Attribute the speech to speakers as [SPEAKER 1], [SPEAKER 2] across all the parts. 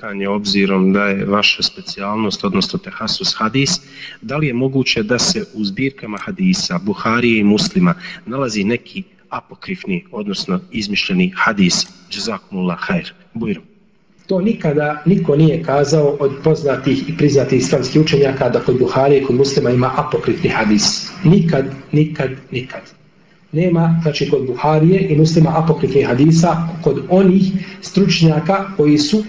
[SPEAKER 1] pitanje obzirom da je vaša specijalnost, odnosno tehasus hadis, da li je moguće da se u zbirkama hadisa, Buharije i muslima nalazi neki apokrifni, odnosno izmišljeni hadis, jazakumullah hajr, bujrom.
[SPEAKER 2] To nikada niko nije kazao od poznatih i priznatih islamskih učenjaka da kod Buharije i kod muslima ima apokrifni hadis. Nikad, nikad, nikad. Nema, znači kod Buharije i muslima apokrifnih hadisa, kod onih stručnjaka koji su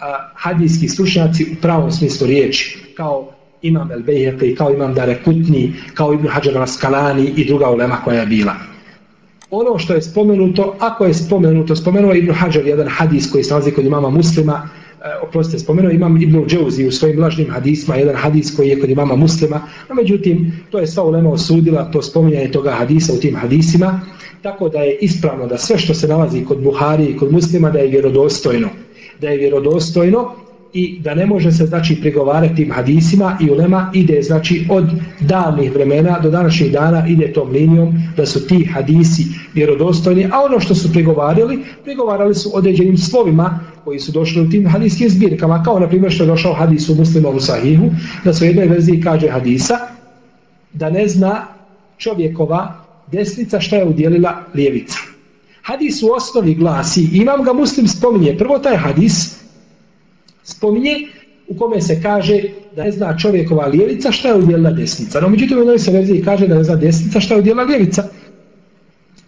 [SPEAKER 2] a, hadijski slušnjaci u pravom smislu riječi, kao Imam El Bejheqi, kao Imam Dare Kutni, kao Ibn Hajar Raskalani i druga ulema koja je bila. Ono što je spomenuto, ako je spomenuto, spomenuo Ibn Hajar jedan hadis koji se nalazi kod imama muslima, e, oprostite, spomenuo imam Ibn Džauzi u svojim lažnim hadisma, jedan hadis koji je kod imama muslima, no međutim, to je sva ulema osudila, to spominjanje toga hadisa u tim hadisima, tako da je ispravno da sve što se nalazi kod Buhari i kod muslima da je vjerodostojno da je vjerodostojno i da ne može se znači prigovarati tim hadisima i ulema ide znači od davnih vremena do današnjih dana ide tom linijom da su ti hadisi vjerodostojni, a ono što su prigovarali, prigovarali su određenim slovima koji su došli u tim hadijskim zbirkama, kao na primjer što je došao hadis u muslimovu sahihu, da su u jednoj verziji kaže hadisa, da ne zna čovjekova desnica šta je udjelila lijevica. Hadis u osnovi glasi, imam ga muslim spominje, prvo taj hadis spominje u kome se kaže da ne zna čovjekova lijevica šta je udjelila desnica. No, međutim, u jednoj se verziji kaže da ne zna desnica šta je udjelila lijevica.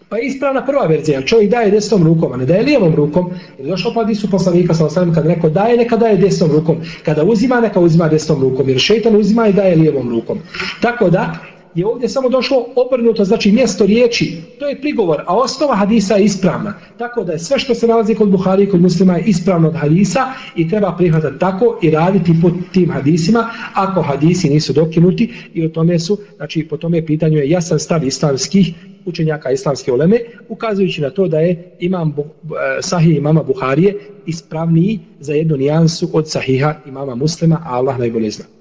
[SPEAKER 2] Pa je ispravna prva verzija, čovjek daje desnom rukom, a ne daje lijevom rukom. Jer došlo pa su poslanika sa ostalim, kad neko daje, neka daje desnom rukom. Kada uzima, neka uzima desnom rukom, jer šeitan uzima i daje lijevom rukom. Tako da, je ovdje samo došlo obrnuto, znači mjesto riječi, to je prigovor, a osnova hadisa je ispravna. Tako da je sve što se nalazi kod Buhari i kod muslima je ispravno od hadisa i treba prihvatati tako i raditi po tim hadisima ako hadisi nisu dokinuti i o tome su, znači po tome pitanju je jasan stav islamskih učenjaka islamske oleme, ukazujući na to da je imam bu, e, sahih imama Buharije ispravniji za jednu nijansu od sahiha imama muslima, a Allah najbolje zna.